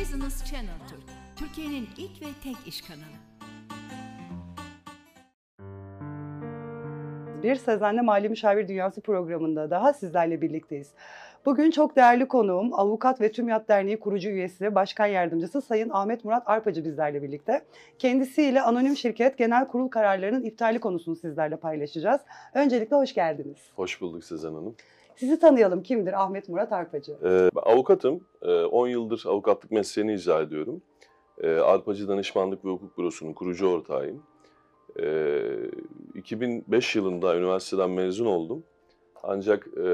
Business Channel Türk, Türkiye'nin ilk ve tek iş kanalı. Bir Sezen'le Mali Müşavir Dünyası programında daha sizlerle birlikteyiz. Bugün çok değerli konuğum Avukat ve TÜMYAT Derneği kurucu üyesi, başkan yardımcısı Sayın Ahmet Murat Arpacı bizlerle birlikte. Kendisiyle anonim şirket genel kurul kararlarının iptali konusunu sizlerle paylaşacağız. Öncelikle hoş geldiniz. Hoş bulduk Sezen Hanım. Sizi tanıyalım. Kimdir Ahmet Murat Arpacı? Ee, avukatım. Ee, 10 yıldır avukatlık mesleğini icra ediyorum. Ee, Arpacı Danışmanlık ve Hukuk Bürosu'nun kurucu ortağıyım. Ee, 2005 yılında üniversiteden mezun oldum. Ancak e,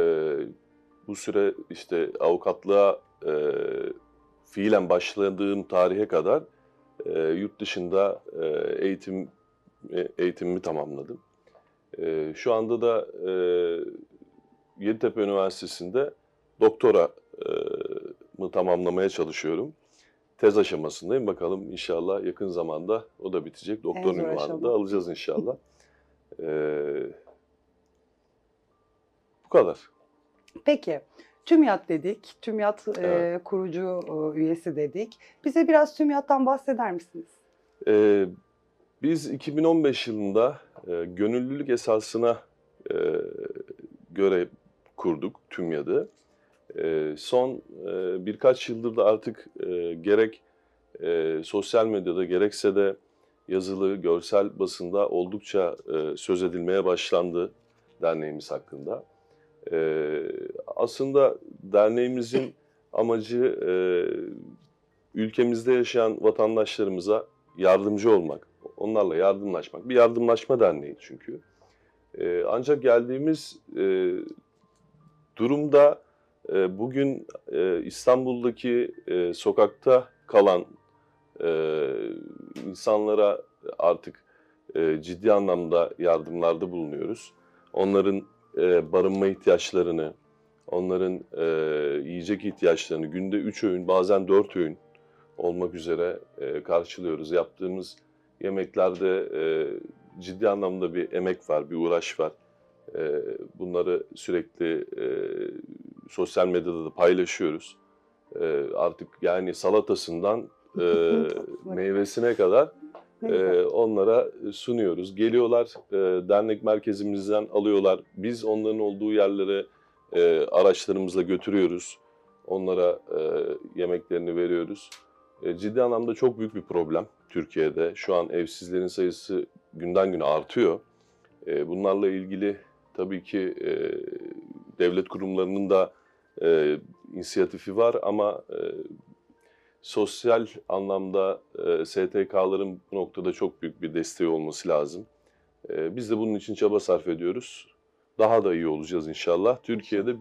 bu süre işte avukatlığa e, fiilen başladığım tarihe kadar e, yurt dışında e, eğitim e, eğitimimi tamamladım. E, şu anda da e, Yeditepe Üniversitesi'nde doktora e, mı tamamlamaya çalışıyorum. Tez aşamasındayım. Bakalım inşallah yakın zamanda o da bitecek. Doktor ünvanını da alacağız inşallah. Ee, bu kadar. Peki. TÜMYAT dedik. TÜMYAT e, Evet. kurucu e, üyesi dedik. Bize biraz TÜMYAT'tan bahseder misiniz? Ee, biz 2015 yılında e, gönüllülük esasına e, göre kurduk TÜMYAD'ı. E, son e, birkaç yıldır da artık e, gerek e, sosyal medyada gerekse de yazılı, görsel basında oldukça e, söz edilmeye başlandı derneğimiz hakkında. E, aslında derneğimizin amacı e, ülkemizde yaşayan vatandaşlarımıza yardımcı olmak, onlarla yardımlaşmak. Bir yardımlaşma derneği çünkü. E, ancak geldiğimiz e, durumda e, bugün e, İstanbul'daki e, sokakta kalan e, insanlara artık e, ciddi anlamda yardımlarda bulunuyoruz. Onların e, barınma ihtiyaçlarını, onların e, yiyecek ihtiyaçlarını günde 3 öğün bazen 4 öğün olmak üzere e, karşılıyoruz. Yaptığımız yemeklerde e, ciddi anlamda bir emek var, bir uğraş var. E, bunları sürekli e, sosyal medyada da paylaşıyoruz. E, artık yani salatasından e, meyvesine kadar e, onlara sunuyoruz. Geliyorlar, e, dernek merkezimizden alıyorlar. Biz onların olduğu yerlere e, araçlarımızla götürüyoruz. Onlara e, yemeklerini veriyoruz. E, ciddi anlamda çok büyük bir problem Türkiye'de. Şu an evsizlerin sayısı günden güne artıyor. E, bunlarla ilgili tabii ki e, devlet kurumlarının da e, inisiyatifi var ama e, sosyal anlamda e, STK'ların bu noktada çok büyük bir desteği olması lazım. E, biz de bunun için çaba sarf ediyoruz. Daha da iyi olacağız inşallah. Türkiye'de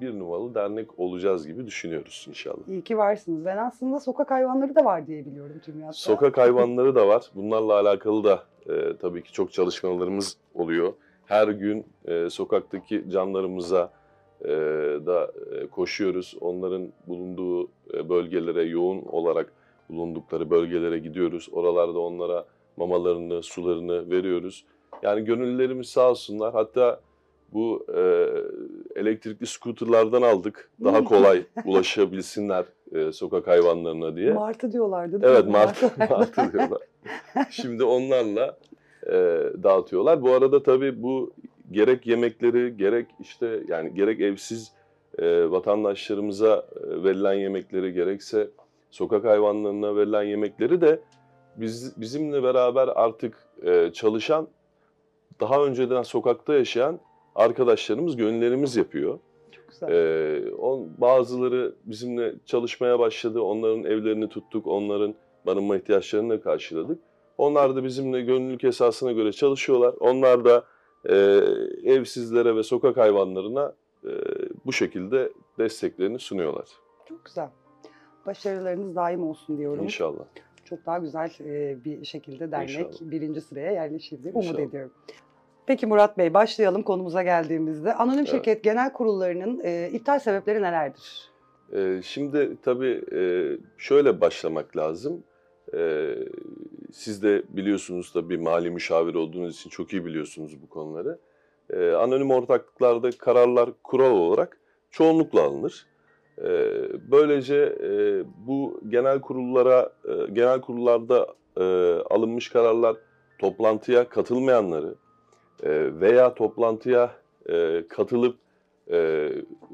bir numaralı dernek olacağız gibi düşünüyoruz inşallah. İyi ki varsınız. Ben aslında sokak hayvanları da var diye biliyorum TÜMYAT'ta. Sokak hayvanları da var. Bunlarla alakalı da e, tabii ki çok çalışmalarımız oluyor. Her gün e, sokaktaki canlarımıza e, da e, koşuyoruz. Onların bulunduğu e, bölgelere, yoğun olarak bulundukları bölgelere gidiyoruz. Oralarda onlara mamalarını, sularını veriyoruz. Yani gönüllülerimiz sağ olsunlar. Hatta bu e, elektrikli skuterlardan aldık. Daha Hmm. kolay ulaşabilsinler e, sokak hayvanlarına diye. Martı diyorlardı değil Evet mi? martı, Martı. martı diyorlar. Şimdi onlarla e, dağıtıyorlar. Bu arada tabii bu gerek yemekleri gerek işte yani gerek evsiz e, vatandaşlarımıza e, verilen yemekleri gerekse sokak hayvanlarına verilen yemekleri de biz bizimle beraber artık e, çalışan daha önceden sokakta yaşayan arkadaşlarımız, gönüllerimiz yapıyor. Ee, on, bazıları bizimle çalışmaya başladı. Onların evlerini tuttuk. Onların barınma ihtiyaçlarını da karşıladık. Onlar da bizimle gönüllülük esasına göre çalışıyorlar. Onlar da e, evsizlere ve sokak hayvanlarına e, bu şekilde desteklerini sunuyorlar. Çok güzel. Başarılarınız daim olsun diyorum. İnşallah. Çok daha güzel e, bir şekilde dernek İnşallah. birinci sıraya yerleşir diye umut İnşallah. ediyorum. Peki Murat Bey başlayalım konumuza geldiğimizde. Anonim Evet. şirket genel kurullarının e, iptal sebepleri nelerdir? Ee, şimdi tabii e, şöyle başlamak lazım. Ee, siz de biliyorsunuz da bir mali müşavir olduğunuz için çok iyi biliyorsunuz bu konuları. Ee, anonim ortaklıklarda kararlar kural olarak çoğunlukla alınır. E, böylece e, bu genel kurullara, e, genel kurullarda e, alınmış kararlar toplantıya katılmayanları e, veya toplantıya e, katılıp e,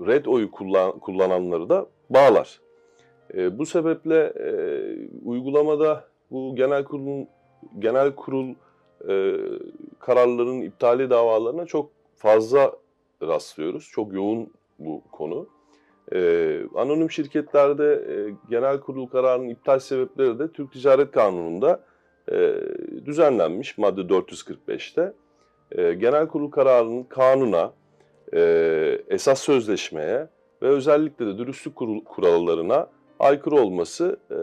red oyu kullan, kullananları da bağlar. E, bu sebeple e, uygulamada bu genel kurulun genel kurul e, kararlarının iptali davalarına çok fazla rastlıyoruz. Çok yoğun bu konu. E, anonim şirketlerde e, genel kurul kararının iptal sebepleri de Türk Ticaret Kanunu'nda e, düzenlenmiş madde 445'te. E, genel kurul kararının kanuna, e, esas sözleşmeye ve özellikle de dürüstlük kurul, kurallarına aykırı olması e,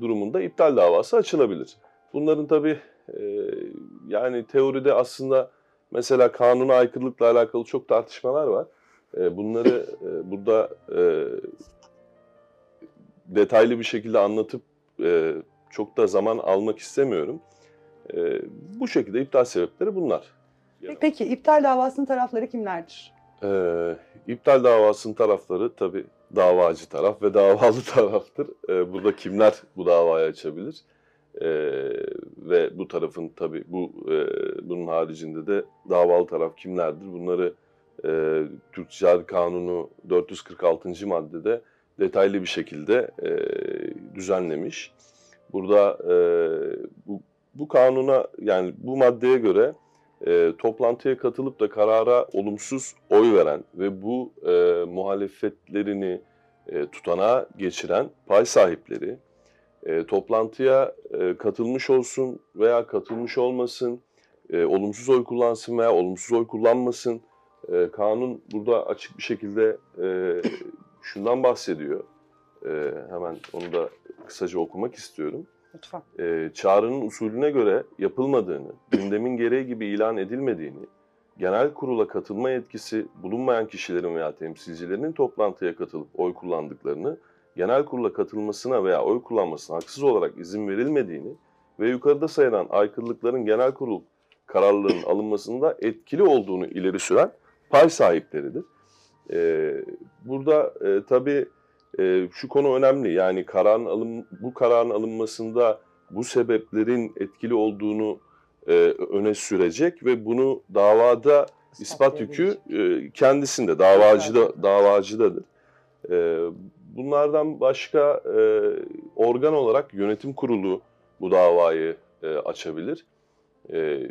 durumunda iptal davası açılabilir. Bunların tabii e, yani teoride aslında mesela kanuna aykırılıkla alakalı çok tartışmalar var. E, bunları e, burada e, detaylı bir şekilde anlatıp e, çok da zaman almak istemiyorum. E, bu şekilde iptal sebepleri bunlar. Peki iptal davasının tarafları kimlerdir? Ee, iptal davasının tarafları tabii davacı taraf ve davalı taraftır. Ee, burada kimler bu davayı açabilir? Ee, ve bu tarafın tabii bu e, bunun haricinde de davalı taraf kimlerdir? Bunları e, Türk Ticaret Kanunu 446. maddede detaylı bir şekilde e, düzenlemiş. Burada e, bu, bu kanuna yani bu maddeye göre e, toplantıya katılıp da karara olumsuz oy veren ve bu e, muhalefetlerini e, tutanağa geçiren pay sahipleri e, toplantıya e, katılmış olsun veya katılmış olmasın, e, olumsuz oy kullansın veya olumsuz oy kullanmasın. E, kanun burada açık bir şekilde e, şundan bahsediyor. E, hemen onu da kısaca okumak istiyorum E, çağrının usulüne göre yapılmadığını, gündemin gereği gibi ilan edilmediğini, genel kurula katılma yetkisi bulunmayan kişilerin veya temsilcilerinin toplantıya katılıp oy kullandıklarını, genel kurula katılmasına veya oy kullanmasına haksız olarak izin verilmediğini ve yukarıda sayılan aykırılıkların genel kurul kararlarının alınmasında etkili olduğunu ileri süren pay sahipleridir. E, burada e, tabii e, şu konu önemli. Yani kararın alın, bu kararın alınmasında bu sebeplerin etkili olduğunu e, öne sürecek ve bunu davada ispat yükü e, kendisinde, davacıda davacıdadır. E, bunlardan başka e, organ olarak yönetim kurulu bu davayı e, açabilir. E,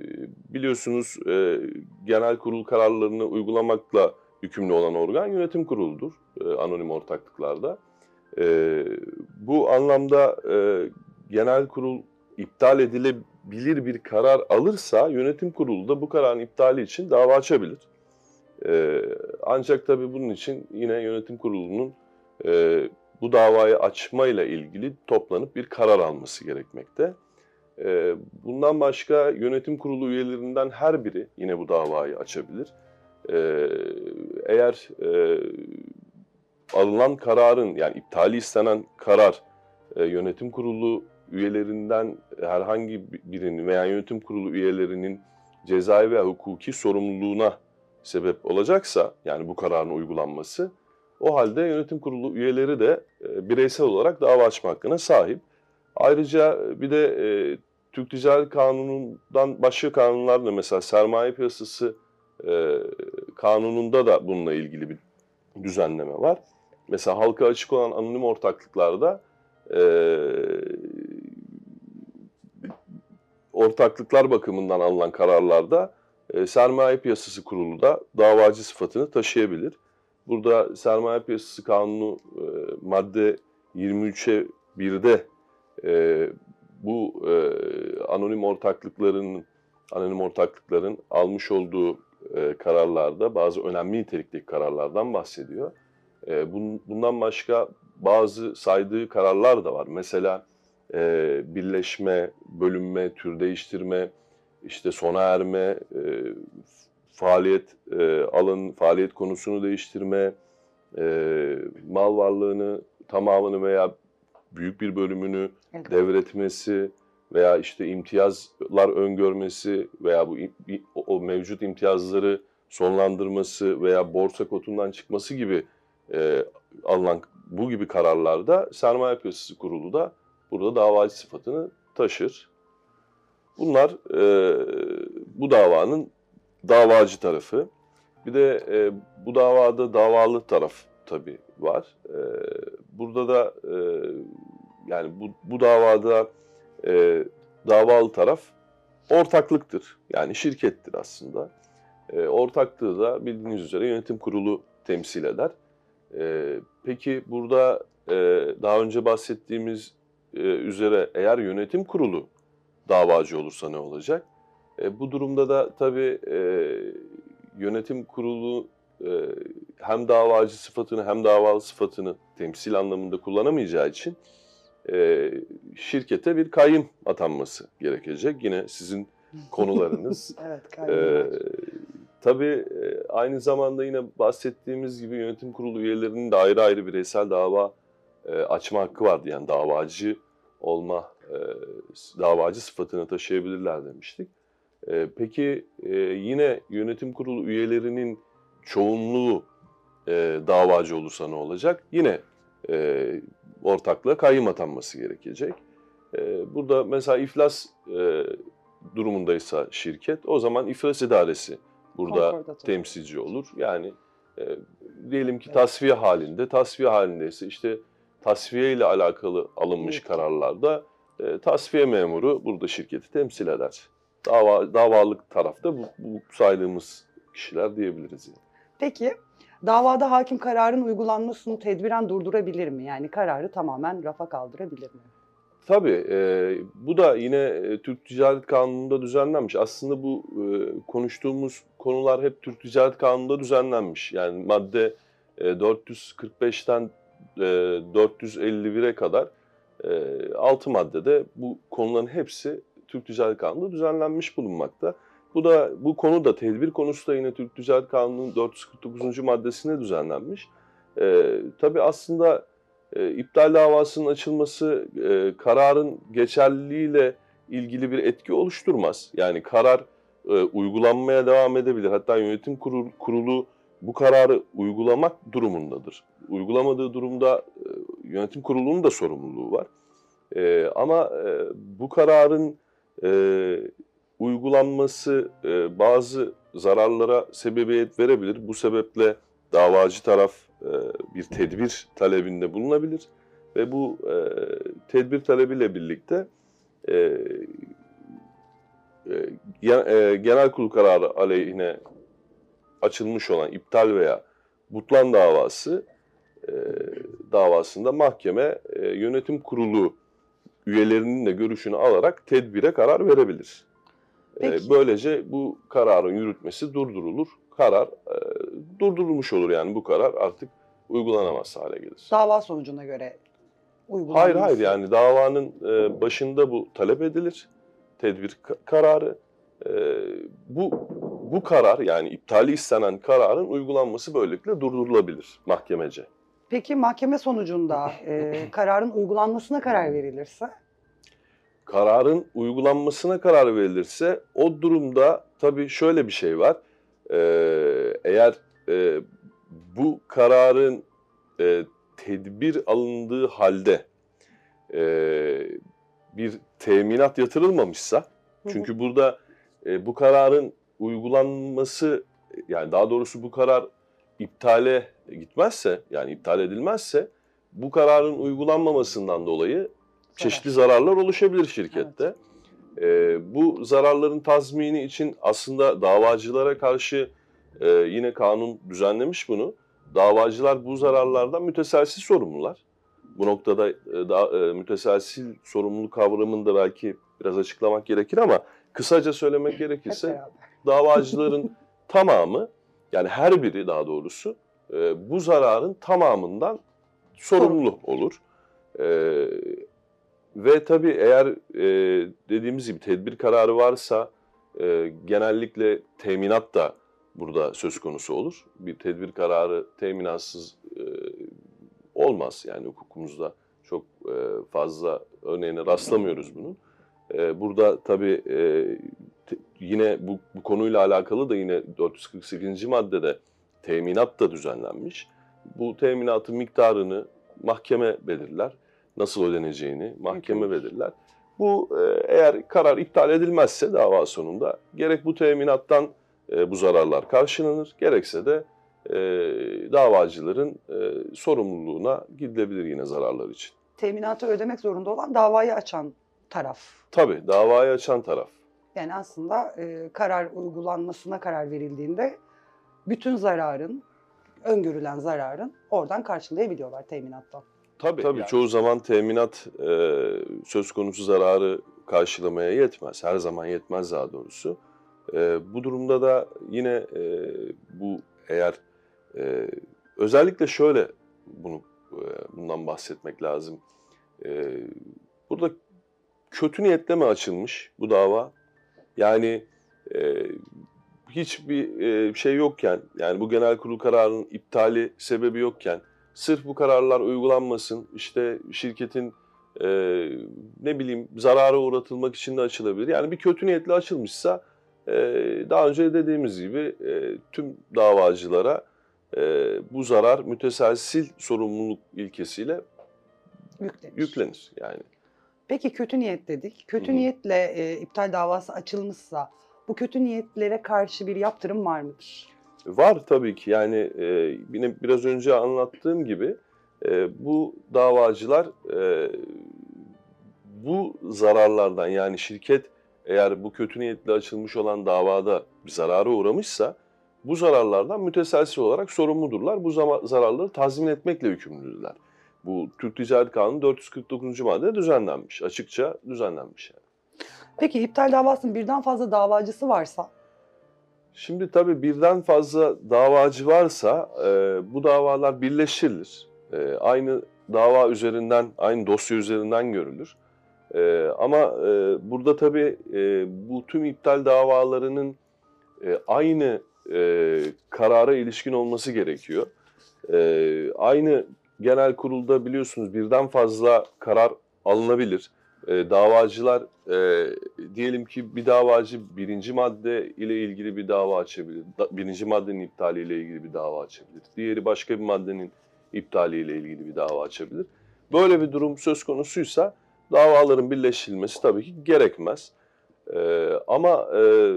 biliyorsunuz e, genel kurul kararlarını uygulamakla yükümlü olan organ yönetim kuruludur e, anonim ortaklıklarda. E, bu anlamda e, genel kurul iptal edilebilir bir karar alırsa yönetim kurulu da bu kararın iptali için dava açabilir. E, ancak tabii bunun için yine yönetim kurulunun bu davayı açmayla ilgili toplanıp bir karar alması gerekmekte. Bundan başka yönetim kurulu üyelerinden her biri yine bu davayı açabilir. Ee, eğer e, alınan kararın yani iptali istenen karar e, yönetim kurulu üyelerinden herhangi birinin veya yönetim kurulu üyelerinin cezai veya hukuki sorumluluğuna sebep olacaksa yani bu kararın uygulanması o halde yönetim kurulu üyeleri de e, bireysel olarak dava açma hakkına sahip. Ayrıca bir de e, Türk Ticaret Kanunu'ndan başka kanunlarla mesela sermaye piyasası e, kanununda da bununla ilgili bir düzenleme var. Mesela halka açık olan anonim ortaklıklarda e, ortaklıklar bakımından alınan kararlarda e, sermaye piyasası kurulu da davacı sıfatını taşıyabilir. Burada sermaye piyasası kanunu e, madde 23'e 1'de e, bu e, anonim ortaklıkların anonim ortaklıkların almış olduğu e, kararlarda bazı önemli nitelikteki kararlardan bahsediyor. E, bun, bundan başka bazı saydığı kararlar da var. Mesela e, birleşme, bölünme, tür değiştirme, işte sona erme, e, faaliyet e, alan faaliyet konusunu değiştirme, e, mal varlığını tamamını veya büyük bir bölümünü Evet. devretmesi veya işte imtiyazlar öngörmesi veya bu o mevcut imtiyazları sonlandırması veya borsa kotundan çıkması gibi e, alınan bu gibi kararlarda sermaye piyasası kurulu da burada davacı sıfatını taşır. Bunlar e, bu davanın davacı tarafı. Bir de e, bu davada davalı taraf tabii var. E, burada da e, yani bu, bu davada e, davalı taraf ortaklıktır. Yani şirkettir aslında. E, ortaklığı da bildiğiniz üzere yönetim kurulu temsil eder. E, peki burada e, daha önce bahsettiğimiz e, üzere eğer yönetim kurulu davacı olursa ne olacak? E, bu durumda da tabii e, yönetim kurulu e, hem davacı sıfatını hem davalı sıfatını temsil anlamında kullanamayacağı için e, şirkete bir kayyım atanması gerekecek. Yine sizin konularınız. Evet, Ee, kaybeder. tabii e, aynı zamanda yine bahsettiğimiz gibi yönetim kurulu üyelerinin de ayrı ayrı bireysel dava e, açma hakkı vardı. Yani davacı olma, e, davacı sıfatını taşıyabilirler demiştik. E, peki e, yine yönetim kurulu üyelerinin çoğunluğu e, davacı olursa ne olacak? Yine e, ortaklığa kayyım atanması gerekecek. E, burada mesela iflas e, durumundaysa şirket o zaman iflas idaresi burada temsilci olur. Yani e, diyelim ki Evet. tasfiye halinde, tasfiye halindeyse işte tasfiye ile alakalı alınmış Evet. kararlarda e, tasfiye memuru burada şirketi temsil eder. Dava, davalık tarafta bu, bu saydığımız kişiler diyebiliriz. Yani. Peki davada hakim kararın uygulanmasını tedbiren durdurabilir mi? Yani kararı tamamen rafa kaldırabilir mi? Tabii e, bu da yine e, Türk Ticaret Kanunu'nda düzenlenmiş. Aslında bu e, konuştuğumuz konular hep Türk Ticaret Kanunu'nda düzenlenmiş. Yani madde e, 445'ten e, 451'e kadar e, 6 maddede bu konuların hepsi Türk Ticaret Kanunu'nda düzenlenmiş bulunmakta. Bu da bu konu da tedbir konusu da yine Türk Ticaret Kanunu'nun 449. maddesine düzenlenmiş. E, tabii aslında e, iptal davasının açılması e, kararın geçerliliğiyle ilgili bir etki oluşturmaz. Yani karar e, uygulanmaya devam edebilir. Hatta yönetim kurulu, kurulu bu kararı uygulamak durumundadır. Uygulamadığı durumda e, yönetim kurulunun da sorumluluğu var. E, ama e, bu kararın e, uygulanması e, bazı zararlara sebebiyet verebilir. Bu sebeple davacı taraf e, bir tedbir talebinde bulunabilir ve bu e, tedbir talebiyle birlikte e, e, e, genel kurul kararı aleyhine açılmış olan iptal veya butlan davası e, davasında mahkeme e, yönetim kurulu üyelerinin de görüşünü alarak tedbire karar verebilir. E, Peki. böylece bu kararın yürütmesi durdurulur. Karar e, durdurulmuş olur yani bu karar artık uygulanamaz hale gelir. Dava sonucuna göre uygulanması. Hayır hayır yani davanın e, başında bu talep edilir. Tedbir ka- kararı. E, bu bu karar yani iptali istenen kararın uygulanması böylelikle durdurulabilir mahkemece. Peki mahkeme sonucunda e, kararın uygulanmasına karar verilirse? Kararın uygulanmasına karar verilirse o durumda tabii şöyle bir şey var. E, eğer e, bu kararın e, tedbir alındığı halde e, bir teminat yatırılmamışsa çünkü burada e, bu kararın uygulanması yani daha doğrusu bu karar iptale gitmezse yani iptal edilmezse bu kararın uygulanmamasından dolayı çeşitli zararlar oluşabilir şirkette. E, bu zararların tazmini için aslında davacılara karşı e, yine kanun düzenlemiş bunu. Davacılar bu zararlardan müteselsiz sorumlular. Bu noktada e, da, e, müteselsil sorumluluk kavramını da belki biraz açıklamak gerekir ama kısaca söylemek gerekirse davacıların tamamı yani her biri daha doğrusu e, bu zararın tamamından sorumlu olur. E, ve tabii eğer e, dediğimiz gibi tedbir kararı varsa e, genellikle teminat da burada söz konusu olur. Bir tedbir kararı teminatsız e, olmaz yani hukukumuzda çok e, fazla örneğine rastlamıyoruz bunun. E, burada tabii e, te- yine bu, bu konuyla alakalı da yine 448. maddede teminat da düzenlenmiş. bu teminatın miktarını mahkeme belirler. Nasıl ödeneceğini mahkeme belirler. Bu e, eğer karar iptal edilmezse dava sonunda gerek bu teminattan e, bu zararlar karşılanır, gerekse de e, davacıların e, sorumluluğuna gidilebilir yine zararlar için. Teminatı ödemek zorunda olan davayı açan taraf. Tabii davayı açan taraf. Yani aslında e, karar uygulanmasına karar verildiğinde bütün zararın, öngörülen zararın oradan karşılayabiliyorlar teminattan. Tabii, Tabii çoğu zaman teminat e, söz konusu zararı karşılamaya yetmez. Her zaman yetmez daha doğrusu. E, bu durumda da yine e, bu eğer e, özellikle şöyle bunu e, bundan bahsetmek lazım. E, burada kötü niyetle mi açılmış bu dava? Yani e, hiçbir e, şey yokken, yani bu genel kurul kararının iptali sebebi yokken, sırf bu kararlar uygulanmasın, işte şirketin e, ne bileyim zarara uğratılmak için de açılabilir. Yani bir kötü niyetle açılmışsa e, daha önce dediğimiz gibi e, tüm davacılara e, bu zarar müteselsil sorumluluk ilkesiyle Yüklenir. yüklenir. Yani Peki kötü niyet dedik. Kötü Hı hı. niyetle e, iptal davası açılmışsa bu kötü niyetlere karşı bir yaptırım var mıdır? Var tabii ki yani e, biraz önce anlattığım gibi e, bu davacılar e, bu zararlardan yani şirket eğer bu kötü niyetle açılmış olan davada bir zarara uğramışsa bu zararlardan müteselsiz olarak sorumludurlar. Bu zararları tazmin etmekle yükümlüdürler. Bu Türk Ticaret Kanunu 449. maddede düzenlenmiş. Açıkça düzenlenmiş yani. Peki iptal davasının birden fazla davacısı varsa Şimdi tabii birden fazla davacı varsa e, bu davalar birleştirilir. E, aynı dava üzerinden, aynı dosya üzerinden görülür. E, ama e, burada tabii e, bu tüm iptal davalarının e, aynı e, karara ilişkin olması gerekiyor. E, aynı genel kurulda biliyorsunuz birden fazla karar alınabilir. E, davacılar e, diyelim ki bir davacı birinci madde ile ilgili bir dava açabilir. Da- birinci maddenin iptali ile ilgili bir dava açabilir. Diğeri başka bir maddenin iptali ile ilgili bir dava açabilir. Böyle bir durum söz konusuysa davaların birleştirilmesi tabii ki gerekmez. E, ama e,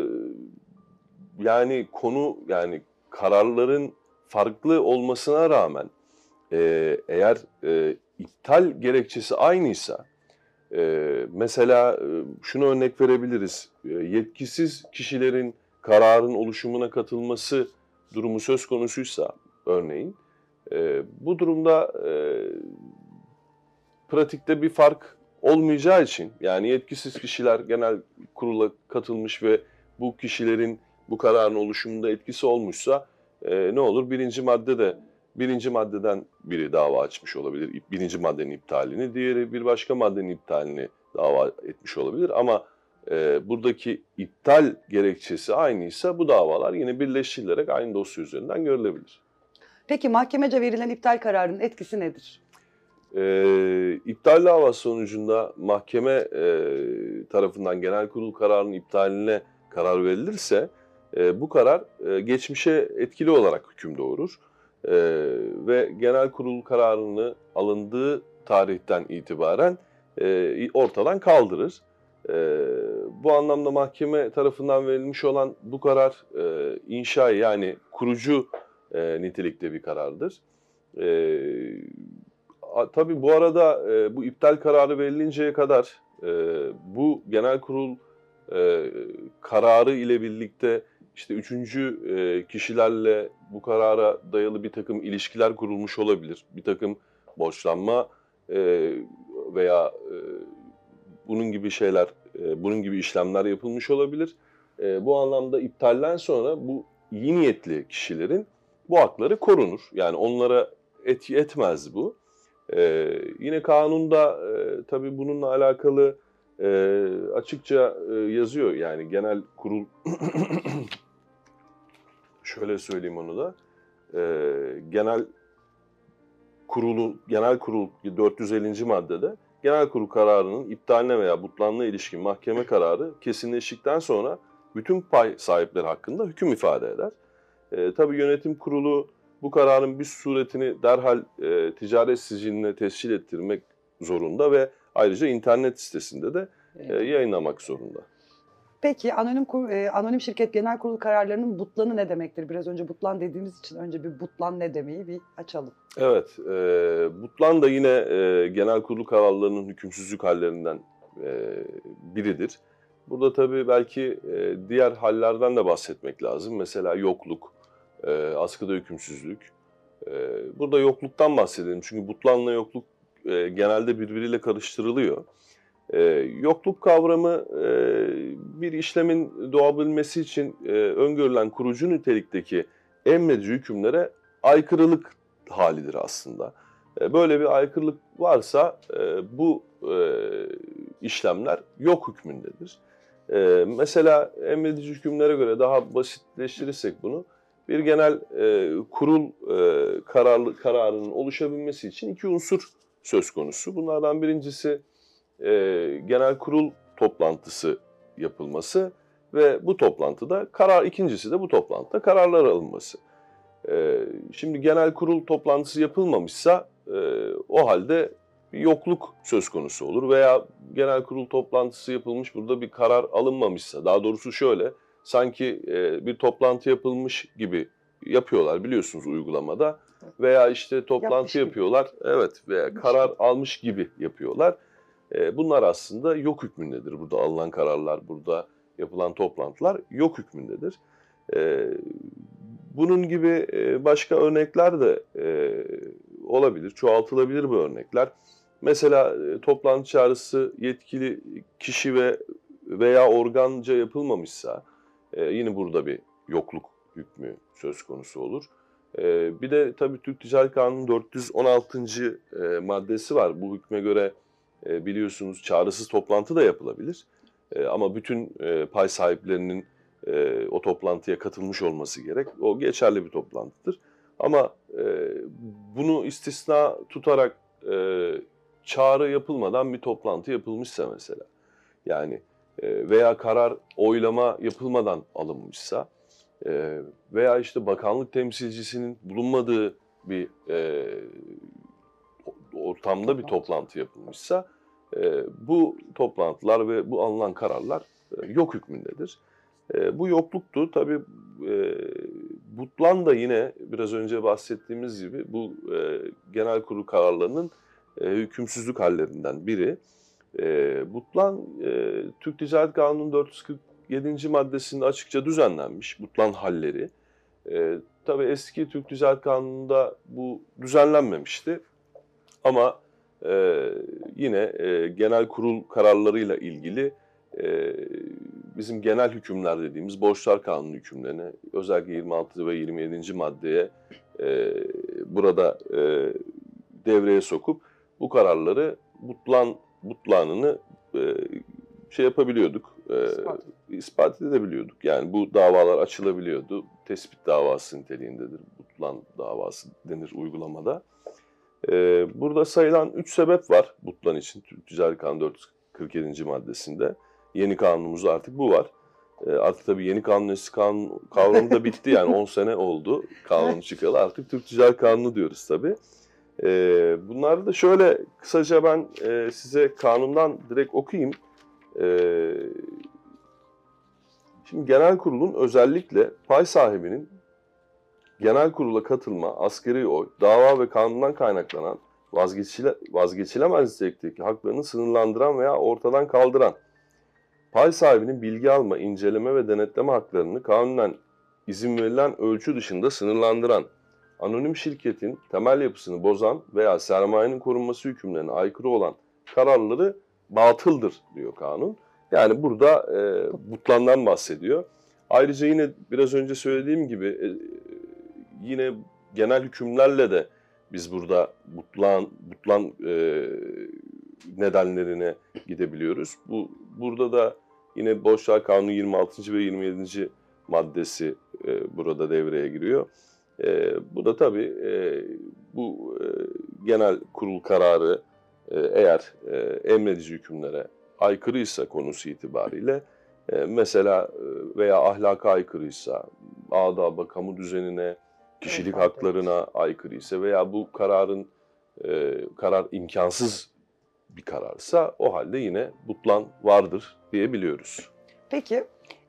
yani konu yani kararların farklı olmasına rağmen e, eğer e, iptal gerekçesi aynıysa ee, mesela e, şunu örnek verebiliriz. Ee, yetkisiz kişilerin kararın oluşumuna katılması durumu söz konusuysa örneğin e, bu durumda e, pratikte bir fark olmayacağı için yani yetkisiz kişiler genel kurula katılmış ve bu kişilerin bu kararın oluşumunda etkisi olmuşsa e, ne olur? Birinci madde de birinci maddeden biri dava açmış olabilir. Birinci maddenin iptalini, diğeri bir başka maddenin iptalini dava etmiş olabilir. Ama e, buradaki iptal gerekçesi aynıysa bu davalar yine birleştirilerek aynı dosya üzerinden görülebilir. peki mahkemece verilen iptal kararının etkisi nedir? E, iptal davası sonucunda mahkeme e, tarafından genel kurul kararının iptaline karar verilirse e, bu karar e, geçmişe etkili olarak hüküm doğurur. E, ve genel kurul kararını alındığı tarihten itibaren e, ortadan kaldırır. E, bu anlamda mahkeme tarafından verilmiş olan bu karar e, inşai yani kurucu e, nitelikte bir karardır. E, tabii bu arada e, bu iptal kararı verilinceye kadar e, bu genel kurul e, kararı ile birlikte işte üçüncü e, kişilerle bu karara dayalı bir takım ilişkiler kurulmuş olabilir. Bir takım borçlanma e, veya e, bunun gibi şeyler, bunun gibi işlemler yapılmış olabilir. Bu anlamda iptalden sonra bu iyi niyetli kişilerin bu hakları korunur. Yani onlara etki etmez bu. E, yine kanunda e, tabii bununla alakalı e, açıkça e, yazıyor. Yani genel kurul şöyle söyleyeyim onu da. E, genel kurulu genel kurul 450. maddede genel kurul kararının iptaline veya butlanına ilişkin mahkeme kararı kesinleştikten sonra bütün pay sahipleri hakkında hüküm ifade eder. E, tabii yönetim kurulu bu kararın bir suretini derhal e, ticaret siciline tescil ettirmek zorunda ve ayrıca internet sitesinde de e, yayınlamak zorunda. Peki anonim e, anonim şirket genel kurulu kararlarının butlanı ne demektir? Biraz önce butlan dediğimiz için önce bir butlan ne demeyi bir açalım. Evet, e, Butlan da yine e, genel kurulu kararlarının hükümsüzlük hallerinden e, biridir. Burada tabii belki e, diğer hallerden de bahsetmek lazım. Mesela yokluk, e, askıda hükümsüzlük. E, burada yokluktan bahsedelim çünkü Butlan'la yokluk e, genelde birbiriyle karıştırılıyor. E, yokluk kavramı e, bir işlemin doğabilmesi için e, öngörülen kurucu nitelikteki emredici hükümlere aykırılık halidir aslında. E, Böyle bir aykırılık varsa e, bu e, işlemler yok hükmündedir. E, Mesela emredici hükümlere göre daha basitleştirirsek bunu, bir genel e, kurul e, kararlı, kararının oluşabilmesi için iki unsur söz konusu. Bunlardan birincisi e, genel kurul toplantısı yapılması ve bu toplantıda karar, ikincisi de bu toplantıda kararlar alınması. Ee, şimdi genel kurul toplantısı yapılmamışsa e, o halde bir yokluk söz konusu olur veya genel kurul toplantısı yapılmış burada bir karar alınmamışsa daha doğrusu şöyle sanki e, bir toplantı yapılmış gibi yapıyorlar biliyorsunuz uygulamada veya işte toplantı Yapmış gibi. yapıyorlar evet veya karar almış gibi yapıyorlar. E, bunlar aslında yok hükmündedir burada alınan kararlar burada yapılan toplantılar yok hükmündedir. E, bunun gibi e, başka örnekler de e, olabilir, çoğaltılabilir bu örnekler. Mesela e, toplantı çağrısı yetkili kişi ve veya organca yapılmamışsa e, yine burada bir yokluk hükmü söz konusu olur. E, bir de tabii Türk Ticaret Kanunu 416. e, maddesi var. Bu hükme göre e, biliyorsunuz çağrısız toplantı da yapılabilir. E, ama bütün pay sahiplerinin o toplantıya katılmış olması gerek. O geçerli bir toplantıdır. Ama bunu istisna tutarak çağrı yapılmadan bir toplantı yapılmışsa mesela, yani veya karar oylama yapılmadan alınmışsa e, veya işte bakanlık temsilcisinin bulunmadığı bir e, ortamda bir toplantı yapılmışsa e, bu toplantılar ve bu alınan kararlar e, yok hükmündedir. E, bu yokluktu. Tabii e, Butlan da yine biraz önce bahsettiğimiz gibi bu e, genel kurul kararlarının e, hükümsüzlük hallerinden biri. E, Butlan e, Türk Ticaret Kanunu 447. maddesinde açıkça düzenlenmiş Butlan halleri. E, tabii eski Türk Ticaret Kanunu'nda bu düzenlenmemişti. Ama e, yine e, genel kurul kararlarıyla ilgili e, bizim genel hükümler dediğimiz borçlar kanunu hükümlerine özellikle 26 ve 27. maddeye e, burada e, devreye sokup bu kararları butlan butlanını e, şey yapabiliyorduk, e. ispat edebiliyorduk. Yani bu davalar açılabiliyordu. Tespit davası niteliğindedir. Butlan davası denir uygulamada. E, burada sayılan üç sebep var Butlan için Türk Ticaret Kanunu 447. maddesinde. Yeni kanunumuzda artık bu var. E, artık tabii yeni kanun eski kanun kavramı da bitti yani 10 sene oldu kanun çıkalı. Artık Türk Ticaret Kanunu diyoruz tabii. E, bunları da şöyle kısaca ben e, size kanundan direkt okuyayım. E, şimdi genel kurulun özellikle pay sahibinin genel kurula katılma, askeri oy, dava ve kanundan kaynaklanan vazgeçile, vazgeçilemez nitelikteki haklarını sınırlandıran veya ortadan kaldıran pay sahibinin bilgi alma, inceleme ve denetleme haklarını kanunen izin verilen ölçü dışında sınırlandıran, anonim şirketin temel yapısını bozan veya sermayenin korunması hükümlerine aykırı olan kararları batıldır diyor kanun. Yani burada e, butlandan bahsediyor. Ayrıca yine biraz önce söylediğim gibi e, yine genel hükümlerle de biz burada butlan butlan e, nedenlerine gidebiliyoruz. Bu burada da yine Borçlar Kanunu 26. ve 27. maddesi e, burada devreye giriyor. E, bu da tabii e, bu e, genel kurul kararı e, eğer e, emredici hükümlere aykırıysa konusu itibariyle e, mesela e, veya ahlaka aykırıysa, adaba, kamu düzenine, kişilik Evet, haklarına aykırı ise veya bu kararın e, karar imkansız bir kararsa o halde yine butlan vardır diyebiliyoruz. Peki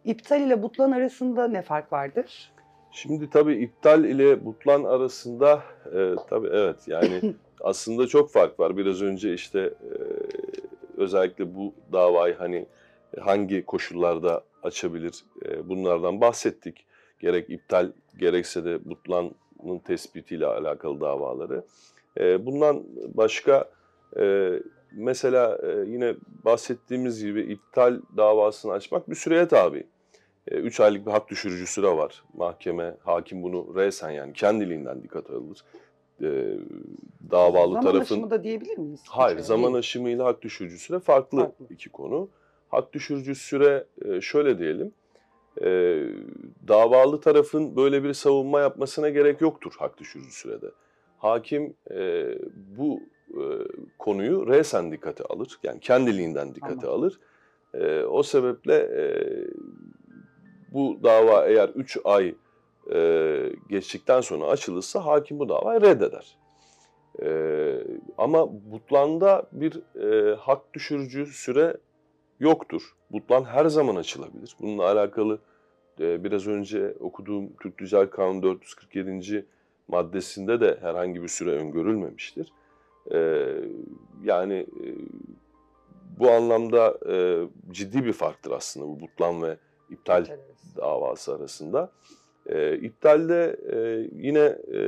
iptal ile butlan arasında ne fark vardır? Şimdi tabii iptal ile butlan arasında e, tabii evet yani aslında çok fark var. Biraz önce işte e, özellikle bu davayı hani hangi koşullarda açabilir e, bunlardan bahsettik. Gerek iptal gerekse de butlanın tespitiyle alakalı davaları. E, bundan başka e, mesela e, yine bahsettiğimiz gibi iptal davasını açmak bir süreye tabi. 3 aylık bir hak düşürücü süre var. Mahkeme, hakim bunu resen yani kendiliğinden dikkate alır. E, davalı Zaman tarafın... aşımı da diyebilir miyiz? Hayır, Hiç zaman değil. aşımıyla hak düşürücü süre farklı, Farklı. iki konu. Hak düşürücü süre e, şöyle diyelim, e, davalı tarafın böyle bir savunma yapmasına gerek yoktur hak düşürücü sürede. Hakim e, bu e, konuyu resen dikkate alır, yani kendiliğinden dikkate Anladım. alır. E, o sebeple e, bu dava eğer 3 ay e, geçtikten sonra açılırsa hakim bu davayı reddeder. Ee, ama butlanda bir e, hak düşürücü süre yoktur. Butlan her zaman açılabilir. Bununla alakalı e, biraz önce okuduğum Türk Ticaret Kanunu 447. maddesinde de herhangi bir süre öngörülmemiştir. Ee, yani e, bu anlamda e, ciddi bir farktır aslında bu butlan ve iptal davası arasında. E, iptalde e, yine e,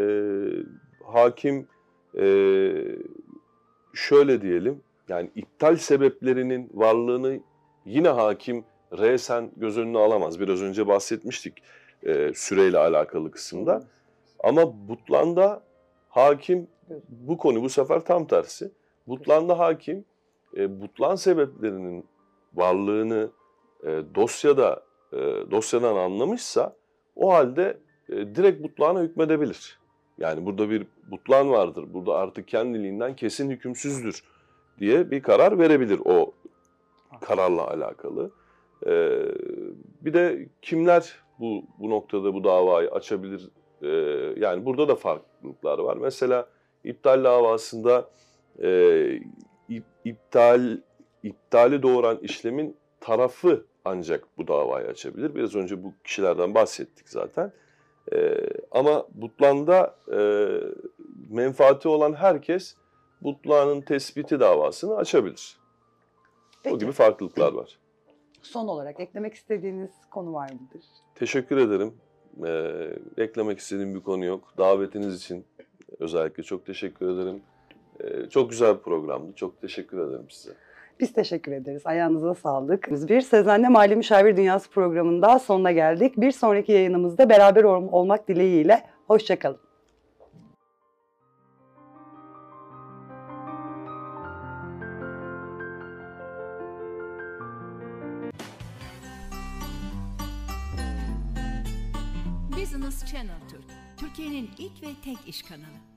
hakim e, şöyle diyelim, yani iptal sebeplerinin varlığını yine hakim resen göz önüne alamaz. Biraz önce bahsetmiştik e, süreyle alakalı kısımda. Ama butlanda hakim bu konu bu sefer tam tersi. Butlanda hakim e, butlan sebeplerinin varlığını e, dosyada e, dosyadan anlamışsa o halde e, direkt butlağına hükmedebilir. Yani burada bir butlan vardır. Burada artık kendiliğinden kesin hükümsüzdür diye bir karar verebilir o kararla alakalı. E, bir de kimler bu bu noktada bu davayı açabilir? E, yani burada da farklılıklar var. Mesela iptal davasında e, ip- iptal iptali doğuran işlemin tarafı ancak bu davayı açabilir. Biraz önce bu kişilerden bahsettik zaten. Ee, ama butlanda e, menfaati olan herkes butlanın tespiti davasını açabilir. Peki, O gibi farklılıklar var. son olarak eklemek istediğiniz konu var mıdır? Teşekkür ederim. Ee, eklemek istediğim bir konu yok. Davetiniz için özellikle çok teşekkür ederim. Ee, çok güzel bir programdı. Çok teşekkür ederim size. Biz teşekkür ederiz. Ayağınıza sağlık. Biz bir Sezen'le Mali Müşavir Dünyası programında sonuna geldik. Bir sonraki yayınımızda beraber ol- olmak dileğiyle. Hoşçakalın. Business Channel Türk, Türkiye'nin ilk ve tek iş kanalı.